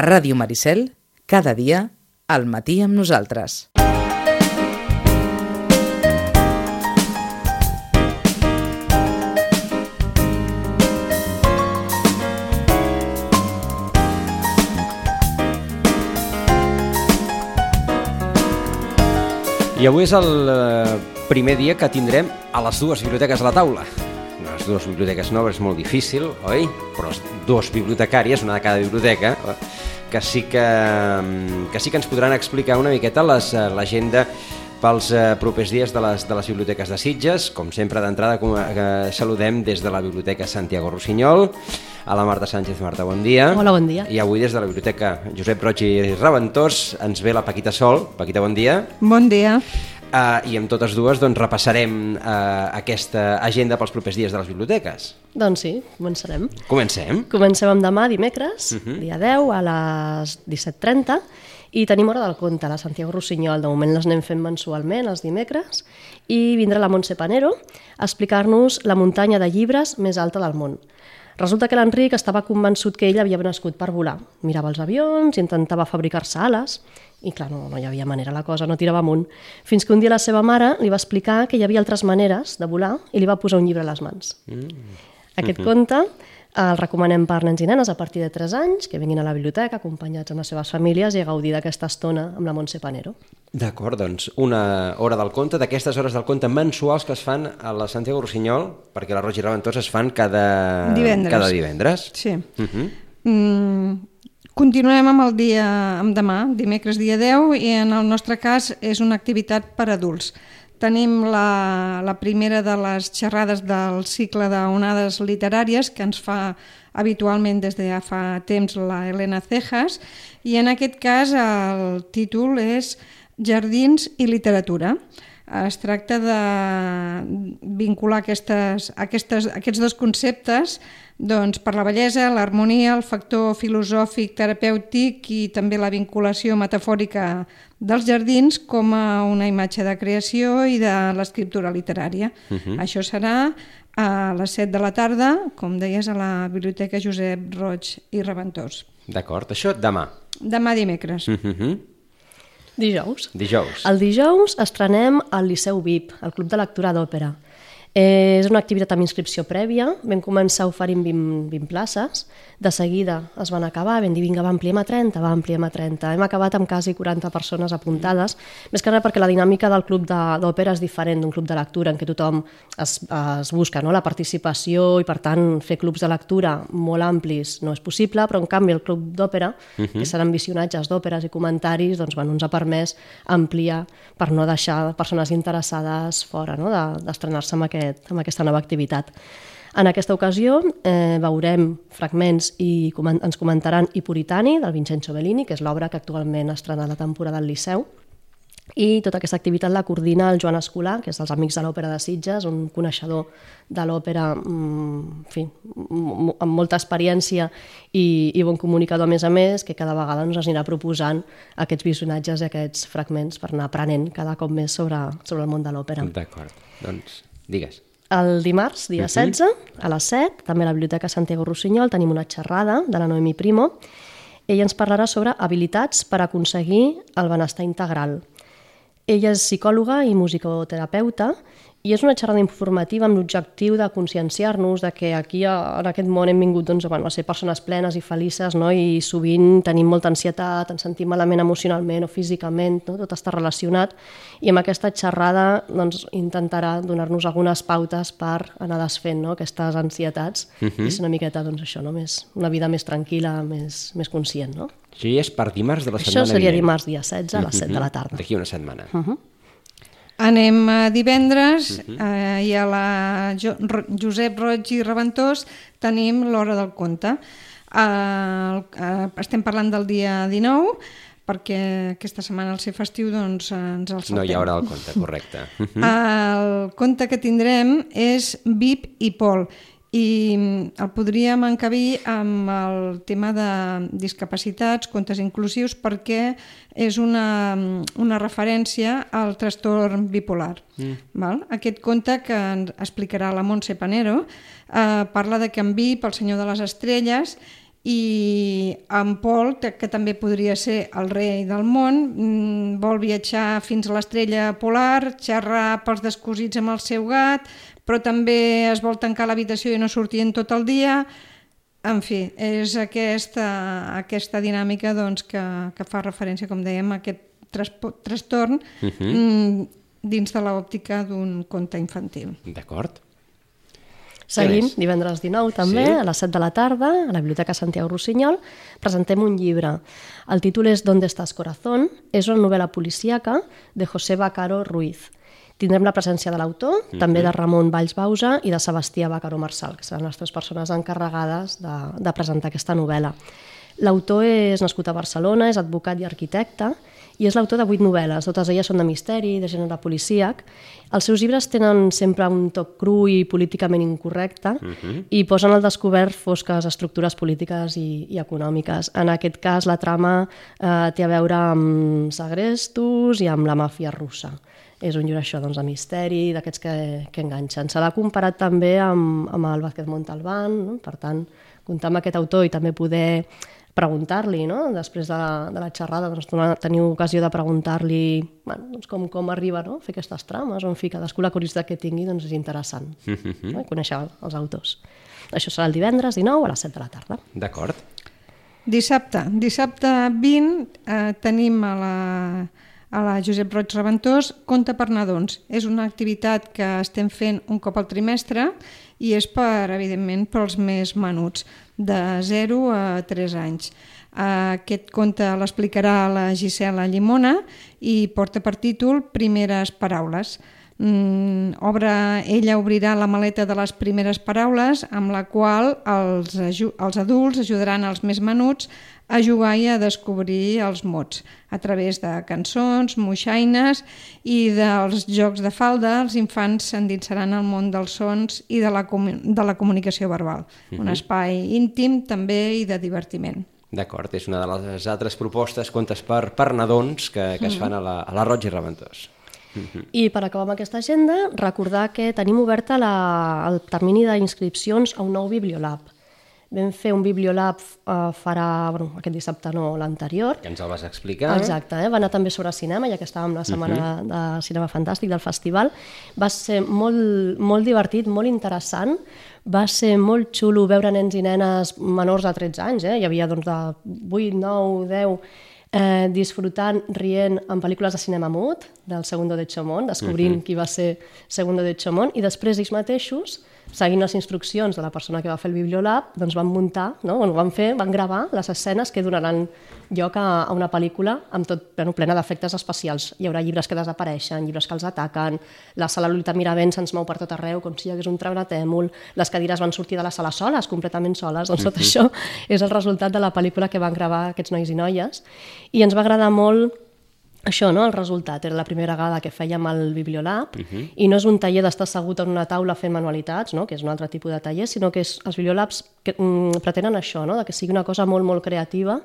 Ràdio Maricel, cada dia, al matí amb nosaltres. I avui és el eh, primer dia que tindrem a les dues biblioteques a la taula. Les dues biblioteques noves és molt difícil, oi? Però dues bibliotecàries, una de cada biblioteca, eh, que sí que, que sí que ens podran explicar una miqueta les, eh, l'agenda pels eh, propers dies de les, de les biblioteques de Sitges. Com sempre, d'entrada, com, eh, saludem des de la Biblioteca Santiago Rossinyol, a la Marta Sánchez. Marta, bon dia. Hola, bon dia. I avui des de la Biblioteca Josep Roig i Reventós ens ve la Paquita Sol. Paquita, bon dia. Bon dia. Uh, I amb totes dues doncs, repassarem uh, aquesta agenda pels propers dies de les biblioteques. Doncs sí, començarem. Comencem. Comencem amb demà, dimecres, Mhm. dia 10, a les 17.30, i tenim hora del conte, la Santiago Rossinyol. De moment les anem fent mensualment, els dimecres, i vindrà la Montse Panero a explicar-nos la muntanya de llibres més alta del món. Resulta que l'Enric estava convençut que ell havia nascut per volar. Mirava els avions, intentava fabricar-se ales, i clar, no, no hi havia manera, la cosa no tirava amunt. Fins que un dia la seva mare li va explicar que hi havia altres maneres de volar i li va posar un llibre a les mans. Aquest conte el recomanem per nens i nenes a partir de 3 anys, que vinguin a la biblioteca acompanyats amb les seves famílies i a gaudir d'aquesta estona amb la Montse Panero. D'acord, doncs una hora del conte, d'aquestes hores del conte mensuals que es fan a la Santiago Rossinyol, perquè la Roig i Reventós es fan cada Divendres. Cada divendres. Sí. Uh -huh. Mm, continuem amb el dia, amb demà, dimecres dia 10, i en el nostre cas és una activitat per adults. Tenim la, la primera de les xerrades del cicle d'onades literàries que ens fa habitualment des de ja fa temps la Helena Cejas i en aquest cas el títol és Jardins i literatura. Es tracta de vincular aquestes, aquestes, aquests dos conceptes doncs, per la bellesa, l'harmonia, el factor filosòfic, terapèutic i també la vinculació metafòrica dels jardins com a una imatge de creació i de l'escriptura literària. Uh -huh. Això serà a les 7 de la tarda, com deies, a la Biblioteca Josep Roig i Reventós. D'acord, això demà. Demà dimecres. Uh -huh. Dijous. Dijous. El dijous estrenem al Liceu VIP, el Club de Lectura d'Òpera. Eh, és una activitat amb inscripció prèvia, vam començar oferint 20, 20 places, de seguida es van acabar, vam dir vinga, va ampliem a 30, va ampliem a 30. Hem acabat amb quasi 40 persones apuntades, més que res perquè la dinàmica del club de- d'òpera és diferent d'un club de lectura en què tothom es, es busca no? la participació i per tant fer clubs de lectura molt amplis no és possible, però en canvi el club d'òpera, uh -huh. que seran visionatges d'òperes i comentaris, doncs bueno, ens ha permès ampliar per no deixar persones interessades fora no? de- d'estrenar-se amb, aquest, amb aquesta nova activitat. En aquesta ocasió eh, veurem fragments i comen ens comentaran I Puritani, del Vincenzo Bellini, que és l'obra que actualment estrena la temporada del Liceu, i tota aquesta activitat la coordina el Joan Escolar, que és dels Amics de l'Òpera de Sitges, un coneixedor de l'òpera mm, en fi, m- amb molta experiència i, i bon comunicador a més a més, que cada vegada ens anirà proposant aquests visionatges i aquests fragments per anar aprenent cada cop més sobre, sobre el món de l'òpera. D'acord, doncs digues. El dimarts, dia 16, a les 7, també a la Biblioteca Santiago Rossinyol, tenim una xerrada de la Noemi Primo. Ella ens parlarà sobre habilitats per aconseguir el benestar integral. Ella és psicòloga i musicoterapeuta i és una xerrada informativa amb l'objectiu de conscienciar-nos de que aquí en aquest món hem vingut doncs, bueno, a ser persones plenes i felices no? i sovint tenim molta ansietat, ens sentim malament emocionalment o físicament, no? tot està relacionat i amb aquesta xerrada doncs, intentarà donar-nos algunes pautes per anar desfent no? aquestes ansietats uh -huh. i ser una miqueta doncs, això, no? més, una vida més tranquil·la, més, més conscient. No? Això ja és per dimarts de la Això setmana seria vinent. dimarts dia 16 a les 7 de la tarda. D'aquí una setmana. Anem a divendres eh, i a la jo Josep Roig i Reventós tenim l'hora del conte. Eh, eh, estem parlant del dia 19 perquè aquesta setmana al ser festiu doncs ens el saltem. No hi haurà el compte, correcte. El conte que tindrem és Vip i Pol i el podríem encabir amb el tema de discapacitats, contes inclusius, perquè és una, una referència al trastorn bipolar. Mm. Val? Aquest conte que ens explicarà la Montse Panero eh, parla de que en Vip, el senyor de les estrelles, i en Pol, te- que també podria ser el rei del món, mm, vol viatjar fins a l'estrella polar, xerrar pels descosits amb el seu gat, però també es vol tancar l'habitació i no sortir en tot el dia. En fi, és aquesta, aquesta dinàmica doncs, que, que fa referència, com dèiem, a aquest trastorn uh -huh. mm, dins de l'òptica d'un conte infantil. D'acord. Seguim, divendres 19 també, Sí. a les 7 de la tarda, a la Biblioteca Santiago Rossinyol, presentem un llibre. El títol és ¿Dónde estás corazón? És una novel·la policíaca de José Bacaro Ruiz. Tindrem la presència de l'autor, mm -hmm. també de Ramon Valls Bausa i de Sebastià Bacaro Marçal, que seran les tres persones encarregades de, de presentar aquesta novel·la. L'autor és nascut a Barcelona, és advocat i arquitecte, i és l'autor de vuit novel·les, totes elles són de misteri, de gènere policíac. Els seus llibres tenen sempre un toc cru i políticament incorrecte uh -huh. i posen al descobert fosques estructures polítiques i, i econòmiques. En aquest cas, la trama eh, té a veure amb segrestos i amb la màfia russa. És un llibre això, doncs, de misteri, d'aquests que, que enganxen. Se l'ha comparat també amb, amb el Vázquez Montalbán, no? per tant, comptar amb aquest autor i també poder preguntar-li, no? després de la, de la xerrada, doncs, tenir ocasió de preguntar-li bueno, doncs com, com arriba no? a fer aquestes trames, o en fi, cadascú la curiositat que tingui doncs, és interessant no? conèixer els autors. Això serà el divendres 19 a les 7 de la tarda. D'acord. Dissabte, dissabte 20 eh, tenim a la, a la Josep Roig Reventós Conte per nadons. És una activitat que estem fent un cop al trimestre i és per, evidentment, pels més menuts, de 0 a 3 anys. Aquest conte l'explicarà la Gisela Llimona i porta per títol Primeres paraules. Mm, obre, ella obrirà la maleta de les primeres paraules amb la qual els, els adults ajudaran els més menuts a jugar i a descobrir els mots. A través de cançons, moixaines i dels jocs de falda, els infants s'endinsaran al món dels sons i de la, de la comunicació verbal. Un espai íntim també i de divertiment. D'acord, és una de les altres propostes, contes per, per nadons, que, que es fan a la, a la Roig i Reventós. I per acabar amb aquesta agenda, recordar que tenim oberta la, el termini d'inscripcions a un nou Bibliolab. Vam fer un Bibliolab eh, farà, bueno, aquest dissabte no, l'anterior, Que ens el vas explicar. Exacte, eh? va anar també sobre cinema, ja que estàvem la setmana de cinema fantàstic del festival. Va ser molt, molt divertit, molt interessant. Va ser molt xulo veure nens i nenes menors de 13 anys, eh? hi havia doncs, de 8, 9, 10, eh, disfrutant, rient en pel·lícules de cinema mut del Segundo de Chomón, descobrint qui va ser Segundo de Chomón, i després ells mateixos seguint les instruccions de la persona que va fer el Bibliolab, doncs van muntar, no? bueno, van fer, van gravar les escenes que donaran lloc a, a una pel·lícula amb tot bueno, plena d'efectes especials. Hi haurà llibres que desapareixen, llibres que els ataquen, la sala Lolita Miravent se'ns mou per tot arreu com si hi hagués un treunatèmol, les cadires van sortir de la sala soles, completament soles, doncs tot això és el resultat de la pel·lícula que van gravar aquests nois i noies. I ens va agradar molt això, no? el resultat. Era la primera vegada que fèiem el Bibliolab uh -huh. i no és un taller d'estar assegut en una taula fent manualitats, no? que és un altre tipus de taller, sinó que és, els Bibliolabs que, mm, pretenen això, no? de que sigui una cosa molt, molt creativa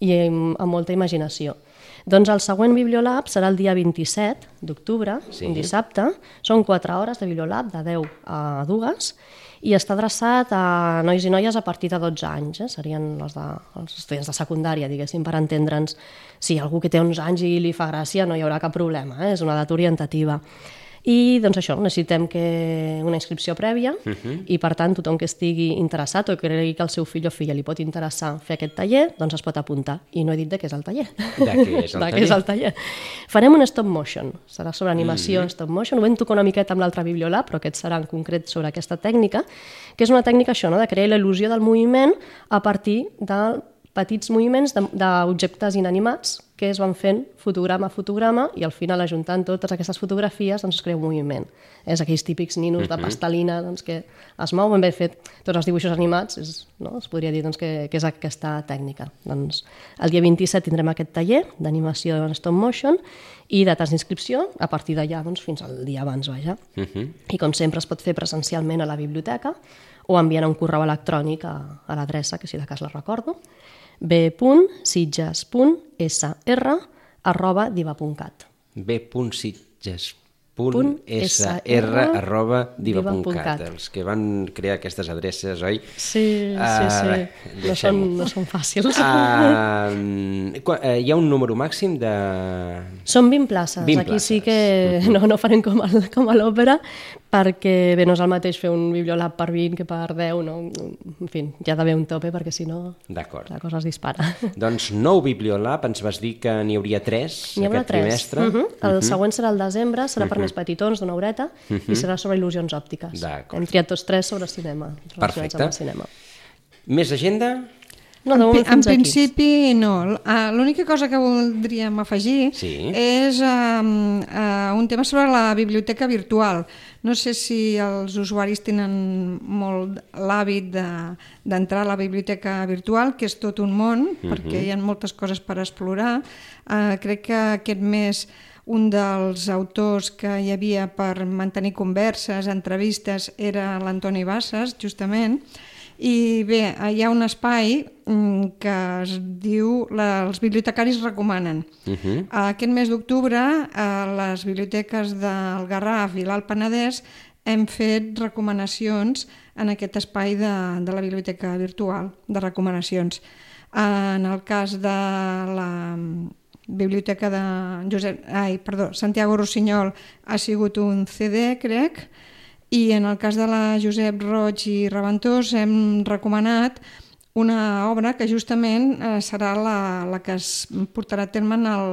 i amb, amb molta imaginació. Doncs el següent Bibliolab serà el dia 27 d'octubre, Sí. un dissabte. Són 4 hores de Bibliolab, de 10 a 2, i està adreçat a nois i noies a partir de 12 anys, eh? serien els, de, els estudiants de secundària, diguéssim, per entendre'ns. Si algú que té 11 anys i li fa gràcia, no hi haurà cap problema, eh? és una data orientativa. I doncs això, necessitem que una inscripció prèvia uh -huh. i per tant tothom que estigui interessat o que cregui que el seu fill o filla li pot interessar fer aquest taller, doncs es pot apuntar. I no he dit de què és el taller. De què és el de què taller? és el taller. Farem un stop motion, serà sobre animació mm -hmm. stop motion, ho vam tocar una miqueta amb l'altre Bibliolab, però aquest serà en concret sobre aquesta tècnica, que és una tècnica això, no? de crear la il·lusió del moviment a partir de petits moviments de- d'objectes inanimats que es van fent fotograma a fotograma i al final ajuntant totes aquestes fotografies doncs es crea un moviment. És aquells típics ninos de pastelina doncs, que es mouen, ben fet tots els dibuixos animats, és, no? es podria dir doncs, que, que és aquesta tècnica. Doncs, el dia 27 tindrem aquest taller d'animació en stop motion i dates d'inscripció a partir d'allà doncs, fins al dia abans, vaja. Uh -huh. I com sempre es pot fer presencialment a la biblioteca o enviant un correu electrònic a, a l'adreça, que si de cas la recordo, b.sitges.sr arroba diva.cat. B.sitges punt sr arroba diva.cat. Els que van crear aquestes adreces, oi? Sí, sí, Ah, sí. bé, no, són, no són fàcils. Eh, hi ha un número màxim de... Són 20 places. 20 Aquí sí places. que no, no farem com, el, com a l'òpera, perquè bé, no és el mateix fer un bibliolab per 20 que per 10, no? En fi, hi ha d'haver un tope perquè si no la cosa es dispara. Doncs nou Bibliolab, ens vas dir que n'hi hauria tres haurà aquest tres. trimestre. Uh -huh. El següent serà el desembre, serà per més petitons, d'una horeta, i serà sobre il·lusions òptiques. Hem triat tots tres sobre cinema, relacionats Perfecte. amb el cinema. Més agenda? No, de En, moment en fins aquí. principi, no. Uh, L'única cosa que voldríem afegir Sí. és um, uh, un tema sobre la biblioteca virtual. No sé si els usuaris tenen molt l'hàbit de- d'entrar a la biblioteca virtual, que és tot un món, perquè hi ha moltes coses per explorar. Uh, crec que aquest mes un dels autors que hi havia per mantenir converses, entrevistes, era l'Antoni Bassas, justament, i bé, hi ha un espai mm, que es diu la, els bibliotecaris recomanen. Uh -huh. Aquest mes d'octubre a les biblioteques del Garraf i l'Alt Penedès hem fet recomanacions en aquest espai de, de la biblioteca virtual, de recomanacions. En el cas de la biblioteca de Josep, ai, perdó, Santiago Rossinyol ha sigut un CD, crec, i en el cas de la Josep Roig i Reventós hem recomanat una obra que justament eh, serà la, la que es portarà a terme en el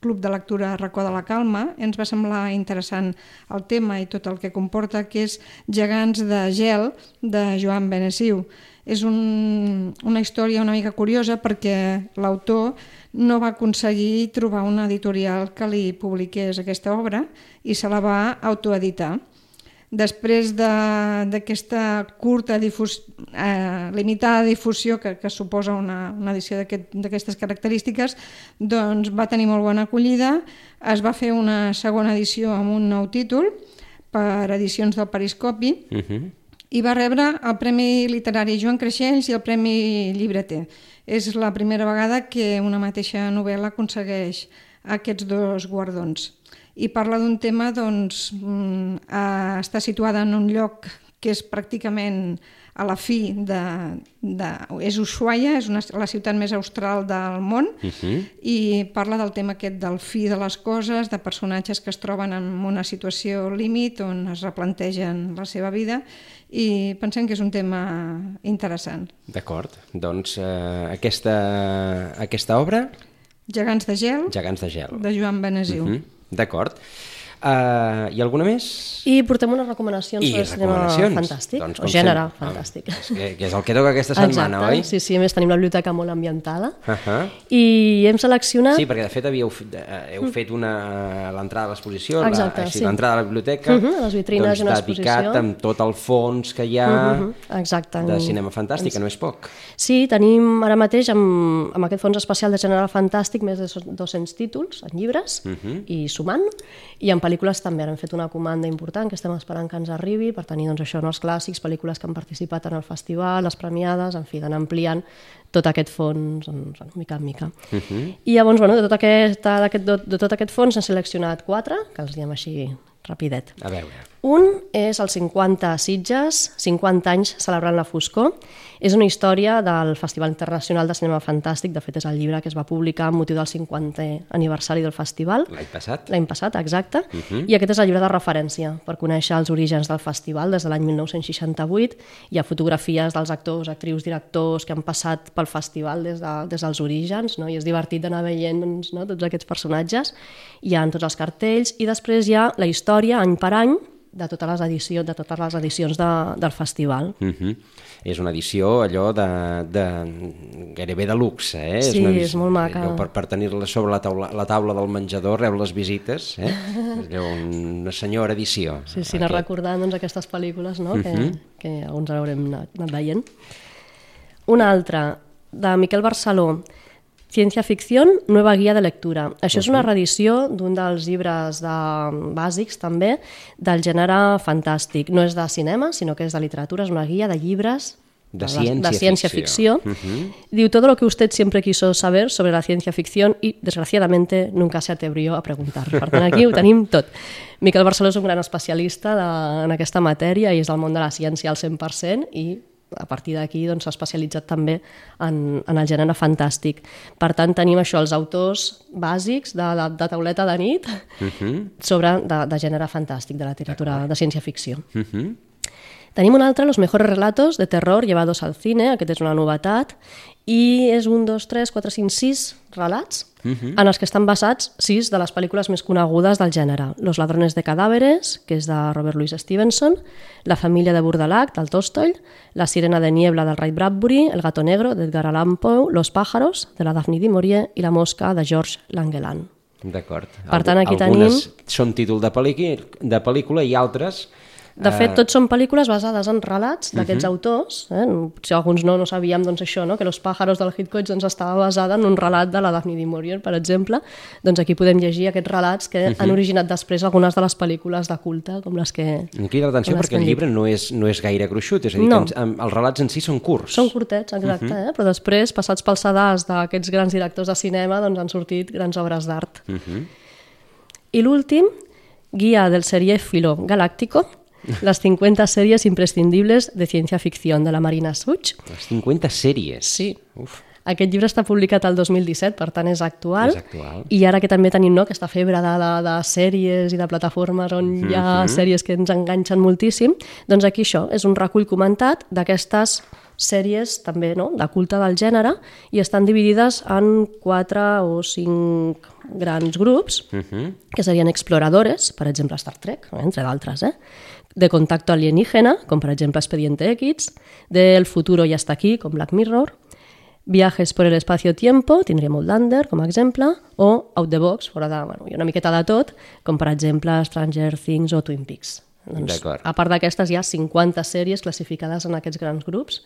Club de Lectura Racó de la Calma. Ens va semblar interessant el tema i tot el que comporta, que és Gegants de gel, de Joan Benessiu. És un, una història una mica curiosa perquè l'autor no va aconseguir trobar una editorial que li publiqués aquesta obra i se la va autoeditar. Després de- d'aquesta curta difus, eh, limitada difusió que, que suposa una, una edició d'aquest- d'aquestes aquest, característiques, doncs va tenir molt bona acollida. Es va fer una segona edició amb un nou títol per edicions del Periscopi Uh -huh. i va rebre el Premi Literari Joan Creixells i el Premi Llibreter. És la primera vegada que una mateixa novel·la aconsegueix aquests dos guardons. I parla d'un tema, doncs, mm, eh, està situada en un lloc que és pràcticament a la fi de... de és Ushuaia, és una, la ciutat més austral del món, Uh -huh. i parla del tema aquest del fi de les coses, de personatges que es troben en una situació límit on es replantegen la seva vida i pensem que és un tema interessant. D'acord. Doncs eh, aquesta, aquesta obra, Gegants de gel, Gegants de gel. de Joan Benesiu. Mhm. D'acord. Uh, hi ha alguna més? I portem unes recomanacions I sobre cinema fantàstic, Doncs, o gènere sempre. fantàstic. Ah, és que, que és el que toca aquesta setmana, Exacte, oi? sí, sí, a més tenim la biblioteca molt ambientada. Uh -huh. I hem seleccionat... Sí, perquè de fet havíeu, eh, heu fet una l'entrada a l'exposició, així, sí. l'entrada a la biblioteca, Mhm, a les vitrines doncs, i una dedicat exposició. amb tot el fons que hi ha Mhm, exacte. de cinema fantàstic, que no és poc. Sí, tenim ara mateix amb, amb aquest fons especial de gènere fantàstic més de 200 títols en llibres Mhm. i sumant, i en pel·lícules també. Ara hem fet una comanda important que estem esperant que ens arribi per tenir doncs, això, no, els clàssics, pel·lícules que han participat en el festival, les premiades, en fi, d'anar ampliant tot aquest fons doncs, mica en mica. Mhm. I llavors, bueno, de tot, aquest, d'aquest- de, de tot aquest fons hem seleccionat quatre, que els diem així rapidet. A veure. Un és el 50 Sitges, 50 anys celebrant la foscor. És una història del Festival Internacional de Cinema Fantàstic, de fet és el llibre que es va publicar amb motiu del 50è aniversari del festival. L'any passat? L'any passat, exacte. I aquest és el llibre de referència per conèixer els orígens del festival des de l'any 1968. Hi ha fotografies dels actors, actrius, directors que han passat pel festival des, de, des dels orígens, no? i és divertit d'anar veient doncs, no? tots aquests personatges. Hi ha tots els cartells i després hi ha la història any per any de totes les edicions, de totes les edicions de, del festival. Uh -huh. És una edició allò de, de gairebé de luxe, eh? Sí, una és edició- molt maca. Allò per, per tenir-la sobre la taula, la taula del menjador, reu les visites, eh? És allò una senyora edició. Sí, sí, anar Aquest. recordant doncs, aquestes pel·lícules no? que, que alguns haurem anat veient. Una altra, de Miquel Barceló, Ciència ficció, nova guia de lectura. Això és una reedició d'un dels llibres de, bàsics, també, del gènere fantàstic. No és de cinema, sinó que és de literatura, és una guia de llibres De la- ciència de ciencia ficció. ficción. Diu, todo lo que usted siempre quiso saber sobre la ciencia ficción y, desgraciadamente, nunca se atrevió a preguntar. Per tant, aquí ho tenim tot. Miquel Barceló és un gran especialista de, en aquesta matèria i és del món de la ciència al 100% i a partir d'aquí doncs, s'ha especialitzat també en, en el gènere fantàstic. Per tant, tenim això, els autors bàsics de, de, de tauleta de nit sobre de, de gènere fantàstic, de la literatura de ciència-ficció. Tenim un altre, Los mejores relatos de terror llevados al cine, aquest és una novetat, i és un, dos, tres, quatre, cinc, sis relats en els que estan basats sis de les pel·lícules més conegudes del gènere. Los ladrones de cadáveres, que és de Robert Louis Stevenson, La família de Burdalac, del Tolstoy, La sirena de niebla, del Ray Bradbury, El gato negro, d'Edgar Allan Poe, Los pájaros, de la Daphne du Maurier, i La mosca, de George Langeland. D'acord. Per tant, aquí Algunes són títol de, pel·lícula, de pel·lícula i altres... De fet, tots són pel·lícules basades en relats d'aquests autors. Eh? Si alguns no, no sabíem doncs, això, no? que Los pájaros del Hitchcock doncs, estava basada en un relat de la Daphne du Maurier, per exemple. Doncs aquí podem llegir aquests relats que han originat després algunes de les pel·lícules de culte, com les que... Em crida l'atenció perquè el llibre no és, no és gaire gruixut, és a dir, No. que ens, els relats en si són curts. Són curtets, exacte, eh? però després, passats pels sedars d'aquests grans directors de cinema, doncs han sortit grans obres d'art. I l'últim, Guia del seriéfilo galáctico, las 50 series imprescindibles de ciencia ficción de la Marina Such. Les 50 sèries. Sí. Uf. Aquest llibre està publicat el 2017, per tant és actual. És actual. I ara que també tenim no, aquesta febre de, de, de sèries i de plataformes on hi ha Mhm. sèries que ens enganxen moltíssim, doncs aquí això és un recull comentat d'aquestes sèries també no, de culte del gènere i estan dividides en quatre o cinc grans grups Mhm. que serien exploradores, per exemple Star Trek, eh, entre d'altres, eh? De contacto alienígena, com per exemple Expediente X, del futuro ya está aquí, com Black Mirror, Viajes por el espacio-tiempo, tindria Outlander com a exemple, o Out the Box, fora de, bueno, ha una miqueta de tot, com per exemple Stranger Things o Twin Peaks. Doncs, a part d'aquestes hi ha 50 sèries classificades en aquests grans grups,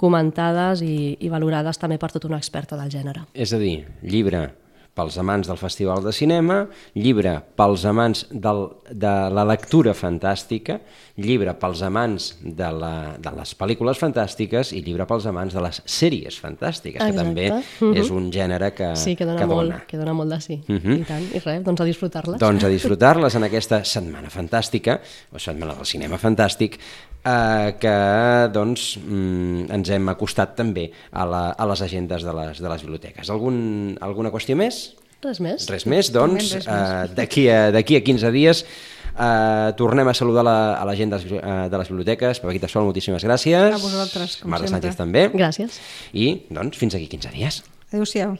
comentades i, i valorades també per tota una experta del gènere. És a dir, llibre pels amants del Festival de Cinema, llibre pels amants del, de la lectura fantàstica, llibre pels amants de, la, de les pel·lícules fantàstiques i llibre pels amants de les sèries fantàstiques, que Exacte. també Mhm. és un gènere que, Sí, que dona, que molt, dona. que dona molt de sí. Mhm. I tant, i res, doncs a disfrutar-les. Doncs a disfrutar-les en aquesta setmana fantàstica, o setmana del cinema fantàstic, eh, que doncs, mm, ens hem acostat també a, la, a les agendes de les, de les biblioteques. Algun, alguna qüestió més? Res més. Res més, doncs, res eh, d'aquí a, d'aquí a 15 dies eh, tornem a saludar la, a la gent de les, bibli- eh, de les biblioteques. Paquita Sol, moltíssimes gràcies. A vosaltres, com Marta sempre. Sánchez també. Gràcies. I, doncs, fins aquí 15 dies. Adéu-siau.